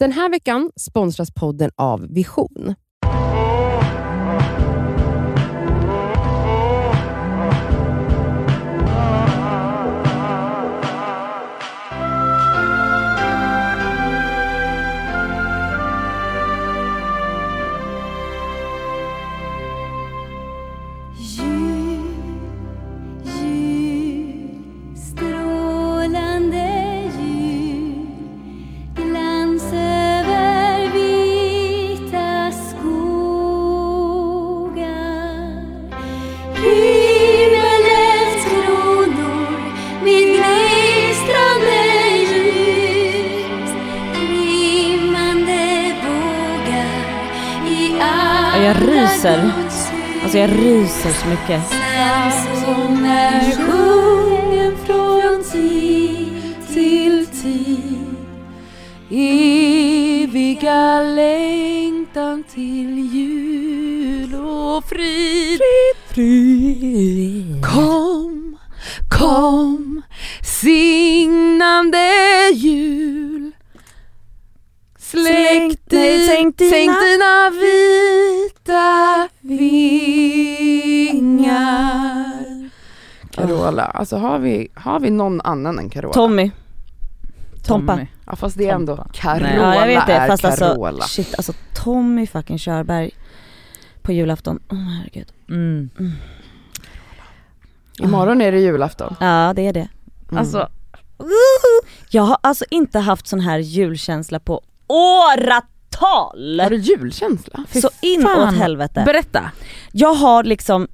Den här veckan sponsras podden av Vision. Ryser. Alltså jag ryser så mycket. Eviga längtan till jul och frid. Kom, kom, signande jul. Släck nej, sänk dina- sänk dina vita vingar. Carola, alltså har vi, har vi någon annan än Carola? Tommy. Tompa. Tommy. Ja fast det är ändå, Tompa. Carola. Ja jag vet det är fast alltså Carola. shit alltså Tommy fucking Körberg på julafton. Åh herregud. Mm. Imorgon är det julafton. Ja det är det. Mm. Alltså, Jag har alltså inte haft sån här julkänsla på åratal. har du julkänsla? Så inåt helvete. berätta. Jag har liksom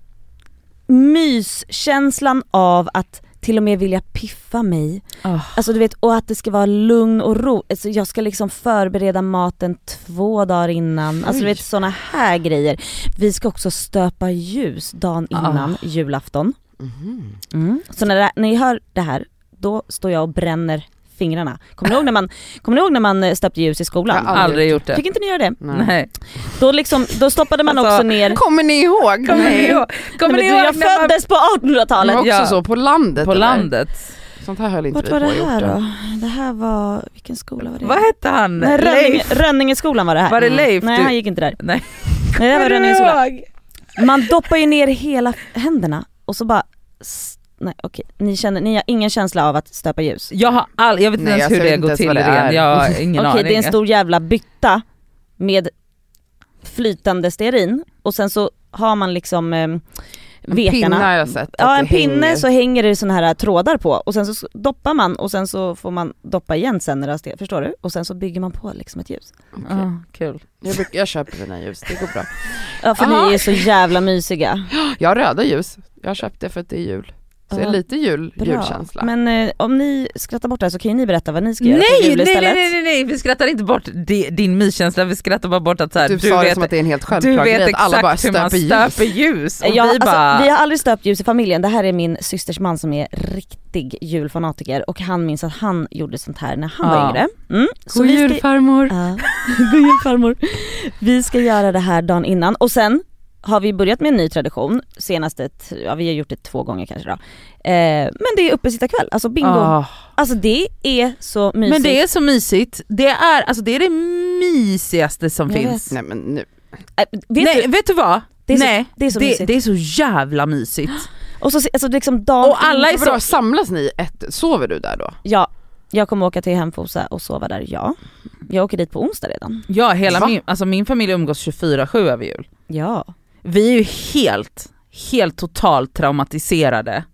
myskänslan av att till och med vilja piffa mig. Alltså du vet, och att det ska vara lugn och ro. Alltså, jag ska liksom förbereda maten två dagar innan. Alltså du vet såna här grejer. Vi ska också stöpa ljus dagen innan Ah. julafton. Mhm. Mm. Så när, det, när ni hör det här, då står jag och bränner fingrarna. Kommer ni ihåg när man, kommer ni ihåg när man eh, stöpte ljus i skolan? Ja, aldrig Aldrig gjort det. Fick inte ni göra det? Nej. Då, liksom, då stoppade man Alltså, också ner Kommer ni ihåg? Kommer ni ihåg? Kommer Nej, ni men ihåg jag när man- föddes på Men 1800-talet. också Ja. så på landet på eller? landet? Sånt här höll inte Vart vi var på det här orten. då? Det här var, vilken skola var det? Vad hette han? Nej, Rönninge? Rönningeskolan var det här. Var det Leif? Nej du? han gick inte där. Nej. Nej det här var Rönningeskolan. Man doppar ju ner hela händerna och så bara, nej okej, ni känner, ni har ingen känsla av att stöpa ljus? Jag har all, jag vet inte Nej, ens hur det går till det är. Jag har ingen Okej aning. det är en stor jävla bytta med flytande stearin och sen så har man liksom eh, En vekarna. pinne har jag sett. Ja en pinne hänger. så hänger det såna här trådar på och sen så doppar man och sen så får man doppa igen sen när det har stel, förstår du? Och sen så bygger man på liksom ett ljus. Ah, kul. Jag, brukar, jag köper mina ljus, det går bra. Ja för Aha. ni är så jävla mysiga. Jag har röda ljus, jag har köpt det för att det är jul. Så Ja, lite jul, Bra. julkänsla. Men eh, om ni skrattar bort det här så kan ju ni berätta vad ni ska göra Nej, till jul nej, nej, istället. nej, nej, nej, vi skrattar inte bort di- din myskänsla, vi skrattar bara bort att så här, du, du, sa det vet, som att det är en helt du självklar vet grej att alla bara exakt hur man stöper ljus. stöper ljus. Och Ja, vi alltså, bara, vi har aldrig stöpt ljus i familjen, det här är min systers man som är riktig julfanatiker och han minns att han gjorde sånt här när han Ja. var yngre. Mm. Så God jul ska- farmor. Ja, god jul farmor. Vi ska göra det här dagen innan och sen har vi börjat med en ny tradition, senaste, ja vi har gjort det två gånger kanske då. Eh, men det är uppesittarkväll, alltså bingo. Ah. Alltså det är så mysigt. Men det är så mysigt, det är, alltså, det, är det mysigaste som Jag finns. Nej men nu, Äh, vet Nej du, vet du vad? det är så, Nej, det är så det, det är så jävla mysigt. Och så alltså liksom dagen Och alla är så- Vadå, samlas ni ett, sover du där då? Ja, jag kommer åka till Hemfosa och sova där, ja. Jag åker dit på onsdag redan. Ja, hela Va? min, alltså min familj umgås 24-7 över jul. Ja. Vi är ju helt, helt totalt traumatiserade.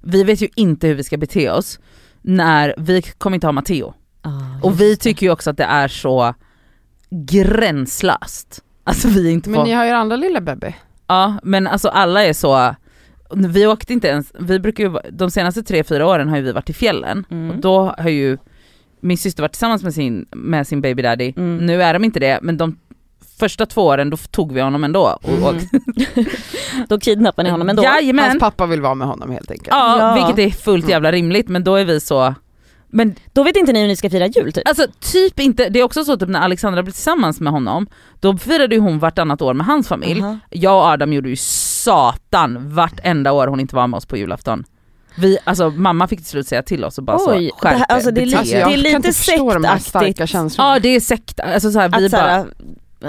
Vi vet ju inte hur vi ska bete oss när vi kommer inte ha Matteo. Ah, Och vi tycker ju också att det är så gränslöst. Alltså vi är inte Men på... ni har ju andra lilla bebbe. Ja men alltså alla är så, vi åkte inte ens, vi brukar ju, de senaste tre fyra åren har ju vi varit i fjällen Mm. och då har ju min syster varit tillsammans med sin, med sin baby daddy, Mm. nu är de inte det men de första två åren då tog vi honom ändå. Och, och, Mm. Då kidnappar ni honom ändå. Jajamän! Hans pappa vill vara med honom helt enkelt. Ja, Ja. vilket är fullt jävla rimligt men då är vi så, men Då vet inte ni hur ni ska fira jul typ. alltså typ inte, det är också så typ när Alexandra blev tillsammans med honom, då firade ju hon vartannat år med hans familj. Aha. Jag och Adam gjorde ju satan vartenda år hon inte var med oss på julafton. Vi, alltså mamma fick till slut säga till oss och bara Oj, så, det skärp här- alltså, det är li- Alltså er." jag det är kan lite inte förstå de här starka sektaktigt. känslorna. Ja det är sekt, alltså så här, vi Att bara, såhär,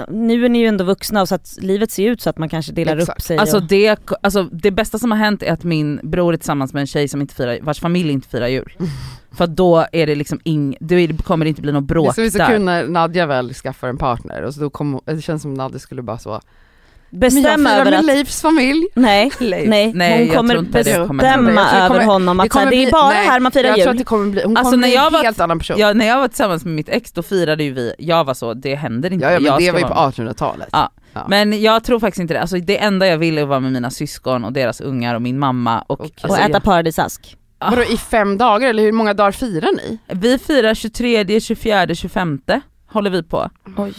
nu är ni ju ändå vuxna och så att livet ser ut så att man kanske delar upp Exakt. sig. Alltså och, det, alltså det bästa som har hänt är att min bror är tillsammans med en tjej som inte firar, vars familj inte firar jul. För att då är det liksom ing, då är det- kommer det inte bli något Det bråk ska bli så där. kul när Nadja väl skaffar en partner och så då kom, det känns som Nadja skulle bara så Men jag firar över med att, Leifs familj. nej, Leif. nej, Nej, hon kommer tror kommer bestämma tror det över kommer- honom att det kommer det, det är bara nej, här man firar Jag tror jul. att det kommer bli, hon Alltså, kommer när bli jag en var- helt annan person. Ja, när jag var tillsammans med mitt ex då firade ju vi, jag var så, det händer inte. ja, ja men jag det var ju på med. 1800-talet. Ja. Ja. Men jag tror faktiskt inte det, alltså det enda jag vill är att vara med mina syskon och deras ungar och min mamma och, Okej. alltså, och äta jag, paradisask. Ah. Vadå i fem dagar eller hur många dagar firar ni? Vi firar 23, 24, 25 håller vi på. Oj.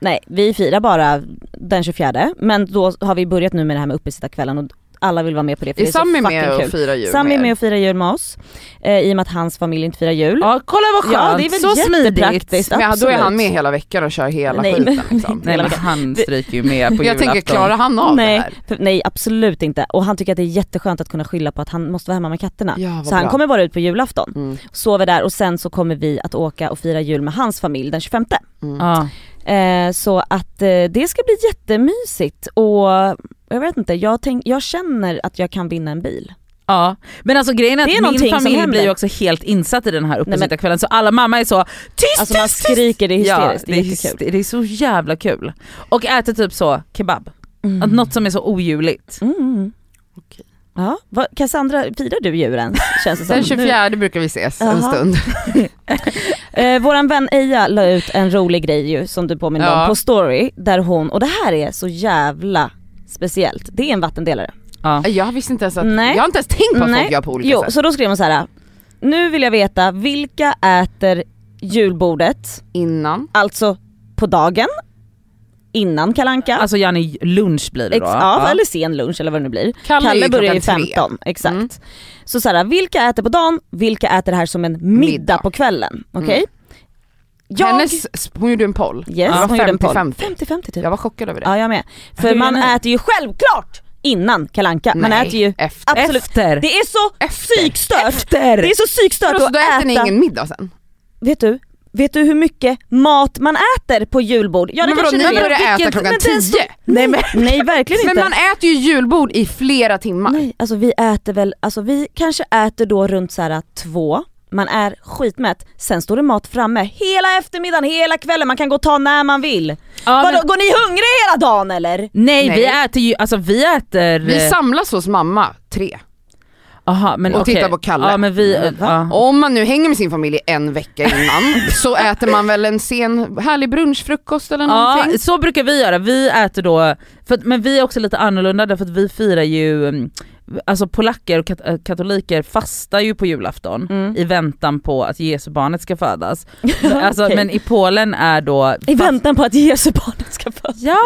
Nej, vi firar bara den 24 men då har vi börjat nu med det här med uppesittarkvällen och alla vill vara med på det för Är det är så Sami fucking med och kul. firar jul Sami är med och firar jul med oss, eh, i och med att hans familj inte firar jul. Ja kolla vad skönt, Ja, det är väl så smidigt. Men då är absolut. han med hela veckan och kör hela Nej, skiten liksom. Nej men han stryker ju med på Jag tänker, julafton. klarar han av nej, det här? för, nej absolut inte. Och han tycker att det är jätteskönt att kunna skylla på att han måste vara hemma med katterna. Ja, så han bra. kommer bara ut på julafton, Mm. sover där och sen så kommer vi att åka och fira jul med hans familj den 25. Mm. Ja. Eh, så att eh, det ska bli jättemysigt och jag vet inte, jag, tänk, jag känner att jag kan vinna en bil. Ja, men alltså grejen är är att någonting min familj blir ju också helt insatt i den här uppesittarkvällen så alla mamma är så tyst, Alltså man tyst, skriker, det är Ja, hysteriskt, det är det, jättekul. är, det är så jävla kul. Och äter typ så kebab, Mm. att något som är så ojuligt. Mm. Okej. Ja, vad, Cassandra, firar du djuren? Känns det som. Den Nu- 24 brukar vi ses en Jaha. stund. Eh, våran vän Eija la ut en rolig grej ju som du påminner Ja. om på story där hon, och det här är så jävla speciellt, det är en vattendelare. Ja. Jag visste inte ens att, Nej. jag har inte ens tänkt på att Nej. folk gör på olika Jo, sätt. så då skrev hon så här. nu vill jag veta vilka äter julbordet, Innan, alltså på dagen, innan kalanka Alltså Janni, lunch blir det Ex- då? ja, eller sen lunch eller vad det nu blir. Kalle, Kalle börjar ju klockan tre. 15, exakt. Mm. Så såhär, vilka äter på dagen, vilka äter det här som en middag, Middag. på kvällen? Okej? Mm. Jag, Hennes, hon gjorde en poll. yes, var hon gjorde en poll. 50-50. 50-50 typ. Jag var chockad över det. Ja jag med. För man äter ju självklart innan kalanka. man Nej, äter ju efter. absolut, Efter! det är så Efter. psykstört! Efter! Det är så psykstört så att då äter ni äta, ingen middag sen? vet du? Vet du hur mycket mat man äter på julbord? Ja det men vadå, ni börjar äta Vilken- klockan men den 10? så- Nej, nej verkligen Men inte. man äter ju julbord i flera timmar. Nej, alltså vi äter väl, alltså vi kanske äter då runt så här två, man är skitmätt, sen står det mat framme hela eftermiddagen, hela kvällen, man kan gå och ta när man vill. Ja, Vadå, men, går ni hungriga hela dagen eller? nej, Nej. vi äter ju, alltså vi äter... Vi samlas hos mamma tre. Aha, men och okej. tittar på Kalle. Ja men vi, va? ja. Om man nu hänger med sin familj en vecka innan så äter man väl en sen härlig brunchfrukost eller Ja, någonting. så brukar vi göra. Vi äter då, för, men vi är också lite annorlunda därför att vi firar ju, mm, alltså polacker och kat- katoliker fastar ju på julafton Mm. i väntan på att Jesu barnet ska födas. alltså, Okej. Men i Polen är då... I väntan på att Jesu barnet ska födas. Ja!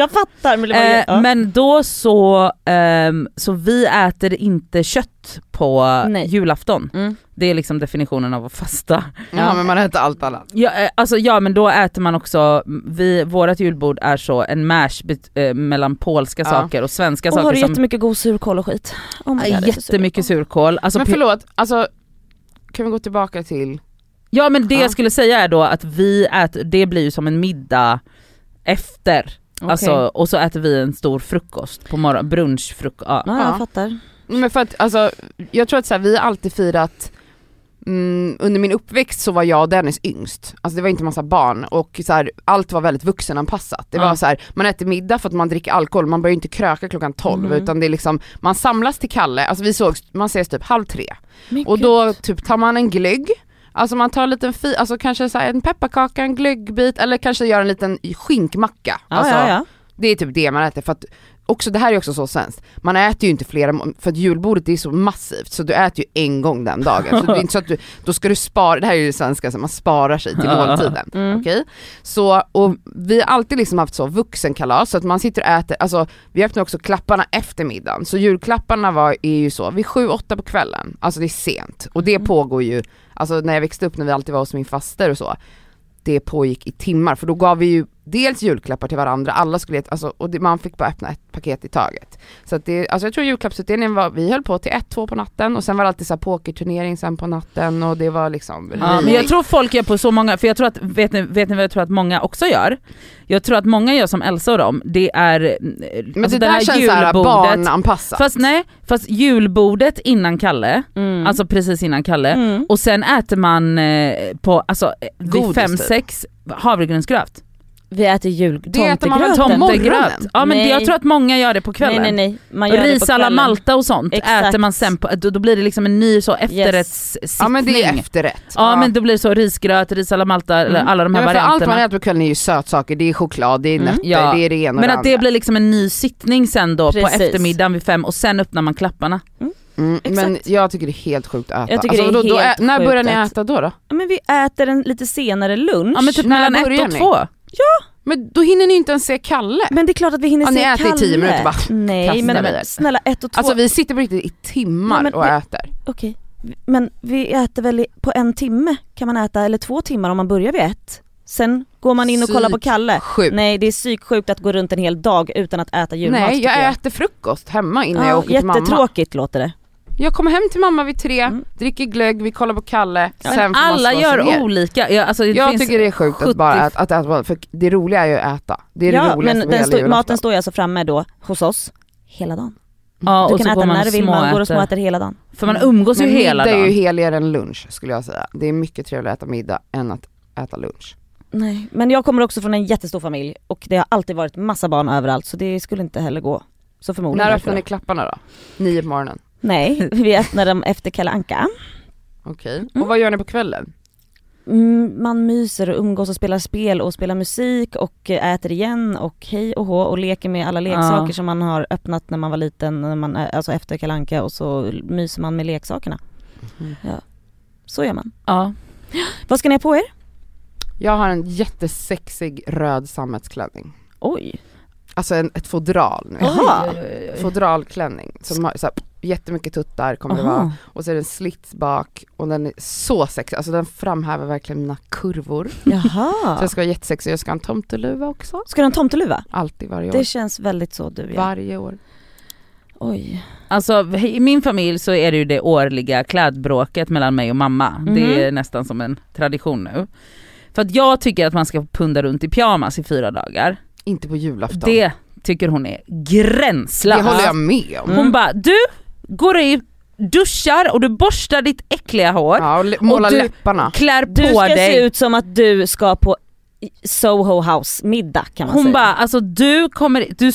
Jag fattar men Eh, ja. Men då så, ehm, så vi äter inte kött på Nej. julafton. Mm. Det är liksom definitionen av att fasta. Ja men man äter allt annat. Ja, eh, alltså, ja men då äter man också, vi, vårat julbord är så en mash eh, mellan polska Ja. saker och svenska Och har saker du som jättemycket god surkål och skit? Oh my God, jättemycket sur. surkål. Alltså, Men förlåt, alltså kan vi gå tillbaka till, ja men det Ja. jag skulle säga är då att vi äter, det blir ju som en middag efter. Okej. Alltså, och så äter vi en stor frukost på morgonen, brunchfrukost. Ja. Ja, jag Ja. fattar. Men för att alltså jag tror att så här, vi har alltid firat Mm, under min uppväxt så var jag och Dennis yngst, alltså det var inte massa barn och så här, allt var väldigt vuxenanpassat. Det Ja. var så här, man äter middag för att man dricker alkohol, man börjar inte kröka klockan 12 Mm. utan det är liksom, man samlas till Kalle, alltså vi sågs, man ses typ halv tre Men och då typ tar man en glögg, alltså man tar en liten fi, alltså kanske så här en pepparkaka, en glöggbit eller kanske gör en liten skinkmacka. Ja, alltså, ja, ja. Det är typ det man äter för att också, det här är också så svenskt, man äter ju inte flera, för att julbordet är så massivt så du äter ju en gång den dagen. Så det är inte så att du, då ska du spara, det här är ju svenska, så man sparar sig till måltiden. Mm. Okej? Så, och vi har alltid liksom haft så vuxenkalas, så att man sitter och äter, alltså vi öppnar också klapparna efter middagen. Så julklapparna var, är ju så, vid sju, åtta på kvällen, alltså det är sent. Och det Mm. pågår ju, alltså när jag växte upp när vi alltid var hos min faster och så, det pågick i timmar för då gav vi ju dels julklappar till varandra, alla skulle alltså, och det, man fick bara öppna ett paket i taget. Så att det, alltså jag tror julklappsutdelningen var, vi höll på till ett, två på natten och sen var det alltid så här pokerturnering sen på natten och det var liksom Ja, men jag tror folk gör på så många, för jag tror att, vet ni, vet ni vad jag tror att många också gör? Jag tror att många gör som Elsa och dem, det är Men alltså det där känns såhär barnanpassat. Fast nej, fast julbordet innan Kalle, Mm. alltså precis innan Kalle, mm. och sen äter man eh, på, alltså eh, vid fem, typ. sex havregrynsgröt. Vi äter jul, Det äter man väl Tomtegröt. morgonen? Ja men det, jag Nej. tror att många gör det på Nej kvällen. nej nej, man gör det på Ris alla. Malta och sånt Exakt. äter man sen på, då, då blir det liksom en ny så efterrättssittning. Ja men det är efterrätt. Ja men då blir det så risgröt, ris alla Malta, Mm. alla de här ja, men för allt varianterna. man äter på kvällen är ju sötsaker, det är choklad, det är Mm. nötter, Ja. det är det ena och Men det att det andra. blir liksom en ny sittning sen då på Precis. eftermiddagen vid fem och sen öppnar man klapparna. Mm, men Exakt. jag tycker det är helt sjukt att äta. Är då, då, när börjar ni äta då? då? Ja, men vi äter en lite senare lunch. Ja men typ När mellan ett och ni? Två. Men då hinner ni inte ens se Kalle. Men det är klart att vi hinner Ja, ni se äter i Kalle. tio minuter bara, Nej men, vi men snälla ett och två, Alltså vi sitter på riktigt i timmar Ja, men och det- äter. okej. Men vi äter väl i, på en timme kan man äta, eller två timmar om man börjar vid ett. Sen går man in och kollar på Kalle. Sjukt. Nej det är psyksjukt att gå runt en hel dag utan att äta julmat Nej tycker jag äter frukost hemma innan jag Ja, åker till mamma. jättetråkigt låter det. Jag kommer hem till mamma vid tre, Mm. dricker glögg, vi kollar på Kalle, Men sen får alla man gör ner. olika. Ja, alltså, det Jag tycker det är sjukt 70 att bara äta, att äta, för det roliga är ju att äta. Det är det Ja roligaste men den stå, maten står ju alltså framme då hos oss hela dagen. Ja, Du och kan så äta när du vill, man går och småäter. hela dagen. För man umgås ju Men hela middag är ju dagen. heligare än lunch skulle jag säga. Det är mycket trevligare att äta middag än att äta lunch. Nej, men jag kommer också från en jättestor familj och det har alltid varit massa barn överallt så det skulle inte heller gå. Så förmodligen När öppnar ni klapparna då? Nio på morgonen? Nej, vi öppnar dem efter Kalle Anka. Okej. Mm. Och vad gör ni på kvällen? Mm, man myser och umgås och spelar spel och spelar musik och äter igen och hej och hå och leker med alla leksaker Ja. som man har öppnat när man var liten, när man, eh, alltså efter Kalle Anka och så myser man med leksakerna. Mhm. Så gör man. Ja. Vad ska ni ha på er? Jag har en jättesexig röd sammetsklänning. Oj. Alltså en, ett fodral nu. Jaha. Fodralklänning som har så här, jättemycket tuttar kommer det vara. Aha. Och så är det en slits bak och den är så sexig, alltså den framhäver verkligen mina kurvor. Så Jaha. den ska vara jättesexig, jag ska ha en tomteluva också. Ska du ha en tomteluva? Alltid varje år. Det känns väldigt så du ja. Varje år. Oj. Alltså i min familj så är det ju det årliga klädbråket mellan mig och mamma. Mhm. Det är nästan som en tradition nu. För att jag tycker att man ska punda runt i pyjamas i fyra dagar. Inte på julafton. Det tycker hon är gränslöst. det håller jag med om. Hon bara, du går i, duschar och du borstar ditt äckliga hår, Ja, och le- måla du- läpparna. klär Du på ska dig. se ut som att du ska på Soho House middag kan man Hon säga. bara, alltså du kommer, du,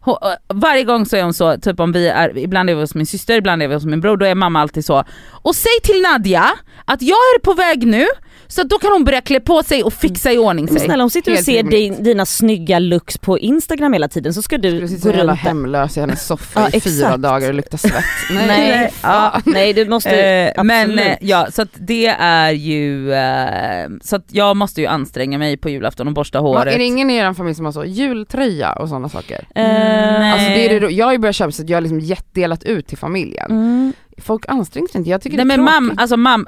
hon, varje gång så är hon så, typ om vi är, ibland är vi hos min syster, ibland är vi hos min bror, då är mamma alltid så. Och säg till Nadja att jag är på väg nu, så då kan hon börja klä på sig och fixa i ordning Men sig. snälla hon sitter och Helt ser rimligt. din, dina snygga looks på instagram hela tiden så ska du Du gå runt där. hemlös i hennes soffa Ja, i fyra dagar och luktar svett. Nej, ja, nej du måste Eh, men eh, ja, så att det är ju, eh, så att jag måste ju anstränga mig på julafton och borsta håret. är det ingen i er familj som har så jultröja och sådana saker? Nej. Alltså det är det, jag har ju börjat köpa så att jag har liksom delat ut till familjen. mm, Folk anstränger sig inte, jag tycker Nej det är men mamma, alltså mam,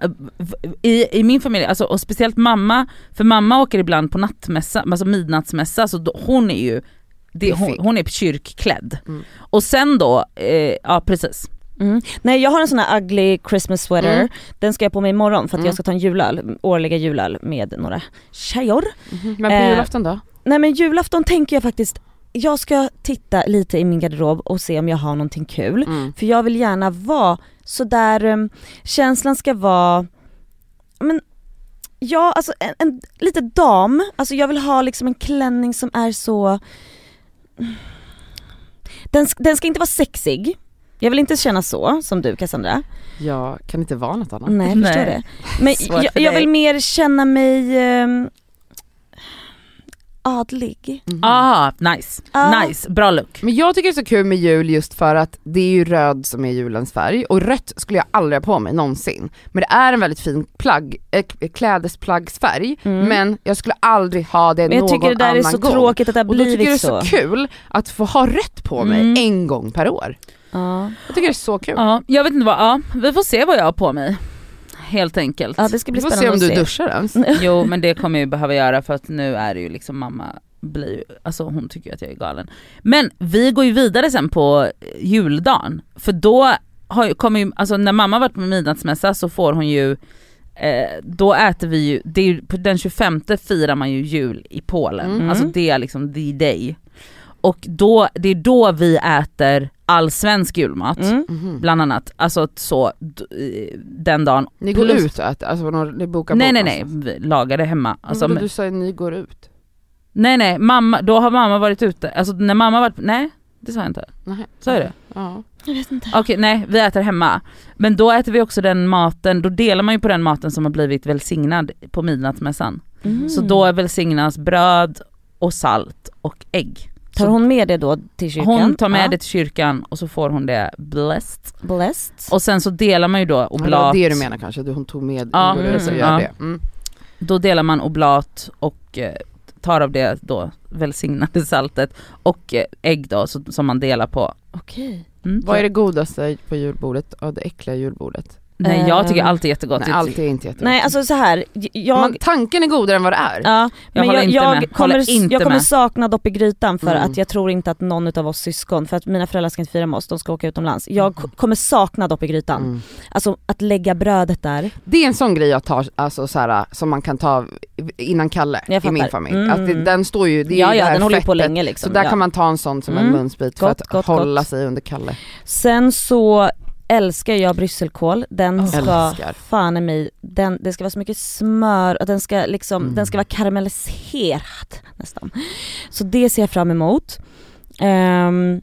i, i min familj, alltså, och speciellt mamma, för mamma åker ibland på nattmässa, alltså midnattsmässa, så då, hon är ju det, hon, hon är kyrkklädd. Mm. Och sen då, eh, ja precis. mm. Nej jag har en sån här ugly Christmas sweater, Mm. den ska jag på mig imorgon för att Mm. jag ska ta en julöl, årliga julöl med några tjejor. Mhm. Men på Eh, julafton då? Nej men julafton tänker jag faktiskt, jag ska titta lite i min garderob och se om jag har någonting kul. Mm. För jag vill gärna vara sådär, um, känslan ska vara, men ja alltså en, en lite dam, alltså jag vill ha liksom en klänning som är så, den, den ska inte vara sexig, jag vill inte känna så som du Cassandra. Jag kan inte vara något annat. Nej, jag förstår Nej. det. Men jag, jag vill mer känna mig um, adlig. Mhm. Ah, nice, Ah. nice, bra look. Men jag tycker det är så kul med jul just för att det är ju röd som är julens färg och rött skulle jag aldrig ha på mig någonsin. Men det är en väldigt fin plagg, äh, klädesplaggsfärg Mm. men jag skulle aldrig ha det Men jag någon tycker det där är annan så gång. tråkigt att det har Och då tycker jag det är blivit så så. kul att få ha rött på mig Mm. en gång per år. Ja. Jag tycker det är så kul. Ja, jag vet inte vad, ja, vi får se vad jag har på mig. Helt enkelt. ja det ska Vi bli får se spännande om att du duschar ens. Jo men det kommer jag ju behöva göra för att nu är det ju liksom mamma, blir ju, alltså hon tycker ju att jag är galen. Men vi går ju vidare sen på juldagen, för då har, ju- kommer ju, alltså när mamma varit på midnattsmässa så får hon ju eh, då äter vi ju, det är på den 25 firar man ju jul i Polen, Mm. alltså det är liksom the day. Och då, det är då vi äter all svensk julmat, Mm. Mhm. bland annat, alltså så, den dagen. Ni går Plus- ut och äter, alltså vadå, ni bokar Nej nej nej, vi lagar det hemma. Alltså, men- du sa ju ni går ut. nej nej, mamma, då har mamma varit ute, alltså när mamma varit, nej det sa jag inte. Nej. Sa jag det? Ja. Jag vet inte. Okej nej, vi äter hemma. Men då äter vi också den maten, då delar man ju på den maten som har blivit välsignad på midnattsmässan. Mm. Så då välsignas bröd och salt och ägg. Tar hon med det då till kyrkan? Hon tar med Ja. det till kyrkan och så får hon det blessed. Blessed. Och sen så delar man ju då Ja, det var oblat, det du menar kanske, du, hon tog med, Ja, mm, gör ja. det. Mm. då delar man oblat och eh, tar av det då välsignade saltet och eh, ägg då så, som man delar på. Okej. Mm. Vad är det godaste på julbordet, av det äckliga julbordet? Nej jag tycker Ehm, allt är jättegott. Nej Jag allt är inte jättegott. Nej alltså så här. jag... Man, tanken är godare än vad det är. Ja, men håller jag, inte jag, med. kommer, Håller inte jag kommer med. sakna dopp i grytan för Mm. att jag tror inte att någon av oss syskon, för att mina föräldrar ska inte fira med oss, de ska åka utomlands. Jag Mm. kommer sakna dopp i grytan. Mm. Alltså att lägga brödet där. Det är en sån grej jag tar, alltså så här, som man kan ta innan Kalle Jag i min familj. Mm. Att det, den står ju, det är ja ju det ja, här den håller fettet. på länge liksom. Så där ja. kan man ta en sån som en Mm. munsbit för Gott, att gott, hålla gott. sig under Kalle. Sen så älskar jag brysselkål, den ska Älskar. fan i mig, den, det ska vara så mycket smör och den ska liksom, Mm. den ska vara karamelliserad nästan. Så det ser jag fram emot. Ehm,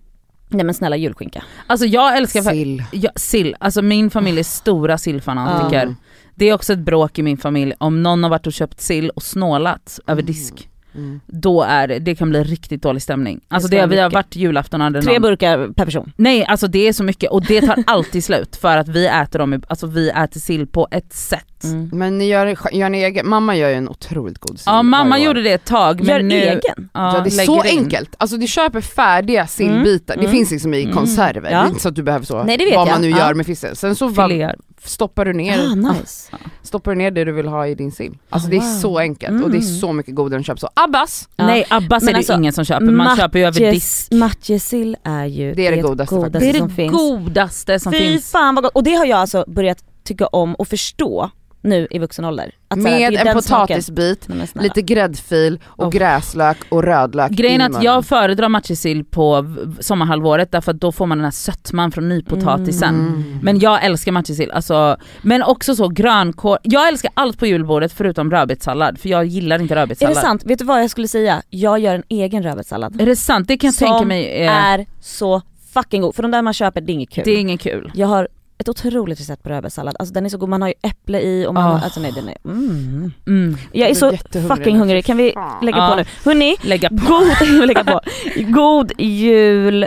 nej men snälla julskinka. Alltså jag älskar Sill. ja, sill, alltså min familj är stora sillfanatiker. Mm. Det är också ett bråk i min familj om någon har varit och köpt sill och snålat över disk. Mm. Då är det, det kan bli riktigt dålig stämning. Alltså det, vara vi har varit julafton Tre någon, burkar per person. Nej alltså det är så mycket och det tar alltid slut för att vi äter dem, alltså vi äter sill på ett sätt. Mm. Men ni gör, gör ni egen, mamma gör ju en otroligt god sill Ja mamma gjorde det ett tag men Gör nu... egen. Ja, det är så in. enkelt, alltså du köper färdiga sillbitar, det mm. finns liksom i Mm. konserver, det Ja. är inte så att du behöver så, Nej, det vet vad jag. man nu Ja. gör med fisken. Sen så Filéer. Stoppar du ner, Ah, nice. stoppar du ner det du vill ha i din sill. Alltså Ah, det är wow. så enkelt och det är Mm. så mycket godare än köp så. Abbas! Ja. Nej Abbas Men är det alltså, ingen som köper, man köper ju över disk. Matjessill är ju Det är det godaste faktiskt. Det är som det finns. godaste som Fy finns. fan vad gott. Och det har jag alltså börjat tycka om och förstå nu i vuxen ålder. Att Med det är en potatisbit, lite gräddfil och Oh. gräslök och rödlök Grejen är att jag föredrar matjessill på sommarhalvåret därför att då får man den här sötman från nypotatisen. Mm. Men jag älskar matjessill, alltså, men också så grönkål, jag älskar allt på julbordet förutom rödbetssallad för jag gillar inte Är rödbetssallad. det sant? Vet du vad jag skulle säga? Jag gör en egen rödbetssallad. Är det sant? Det kan jag Som tänka mig, eh, Är så fucking god. För de där man köper, det är inget kul. det är inget kul. Jag har ett otroligt recept på rödbetssallad. Alltså den är så god, man har ju äpple i och man har, Oh. alltså nej den är, mm. Mm. Jag är så fucking hungrig, kan vi lägga Ja. på nu? Hörni, Lägga på. god, lägga på. god jul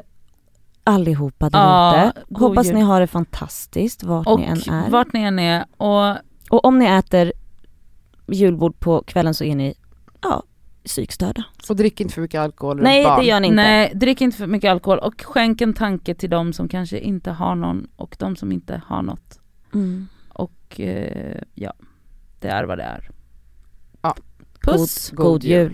allihopa där Ja, god Hoppas jul. ni har det fantastiskt vart Och ni än är. vart ni än är och Och om ni äter julbord på kvällen så är ni, ja, psykstörda. Och drick inte för mycket alkohol Nej barn. det gör ni inte. nej, drick inte för mycket alkohol och skänk en tanke till de som kanske inte har någon och de som inte har något. Mm. Och eh, ja, det är vad det är. Ja. Puss! God, god jul. jul.